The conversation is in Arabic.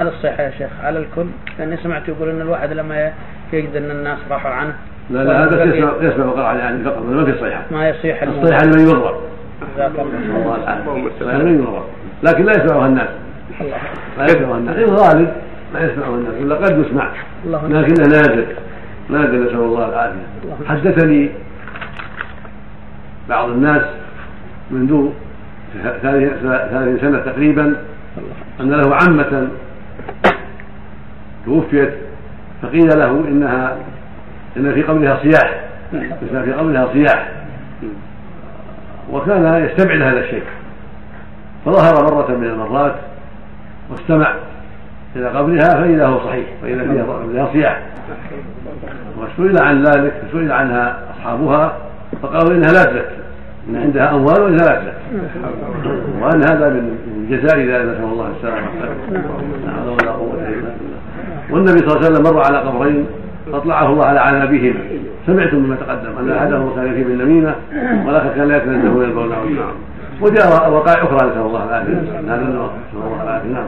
على الصحة يا شيخ على الكل. لأني سمعت يقول إن الواحد لما يجد إن الناس راحوا عنه لا لا هذا يسمع يسمع قرعا يعني فقط ما في صيحه ما يصيح الصيحه لمن يضرب جزاك الله الله العافيه لمن يضرب لكن لا يسمعها الناس. الله. لا يسمعها الناس. الغالب ما يسمعه الناس. ولا قد يسمع. الله. لكنه نادر. نادر نسأل الله العافية. اللهم حدثني بعض الناس منذ ثلاثين سنة تقريبا أن له عمة توفيت فقيل له إنها إن في قبرها صياح. إن في قبرها صياح. وكان يستبعد هذا الشيء فظهر مرة من المرات واستمع إلى قبرها فإذا هو صحيح فإذا فيها قبرها صياح. وسئل عن ذلك سئل عنها أصحابها فقالوا إنها لا تزكي. إن عندها أموال وإنها لا تزكي. وأن هذا من جزاء ذلك نسأل الله السلامة لا حول ولا قوة إلا بالله والنبي صلى الله عليه وسلم مر على قبرين فاطلعه الله على عنابهم سمعتم مما تقدم أن أحدهما كان يتيم النميمه والآخر كان لا يتنزه من البول والنعم. وجاء وقائع أخرى نسال الله العافيه هذا نسال الله العافيه نعم.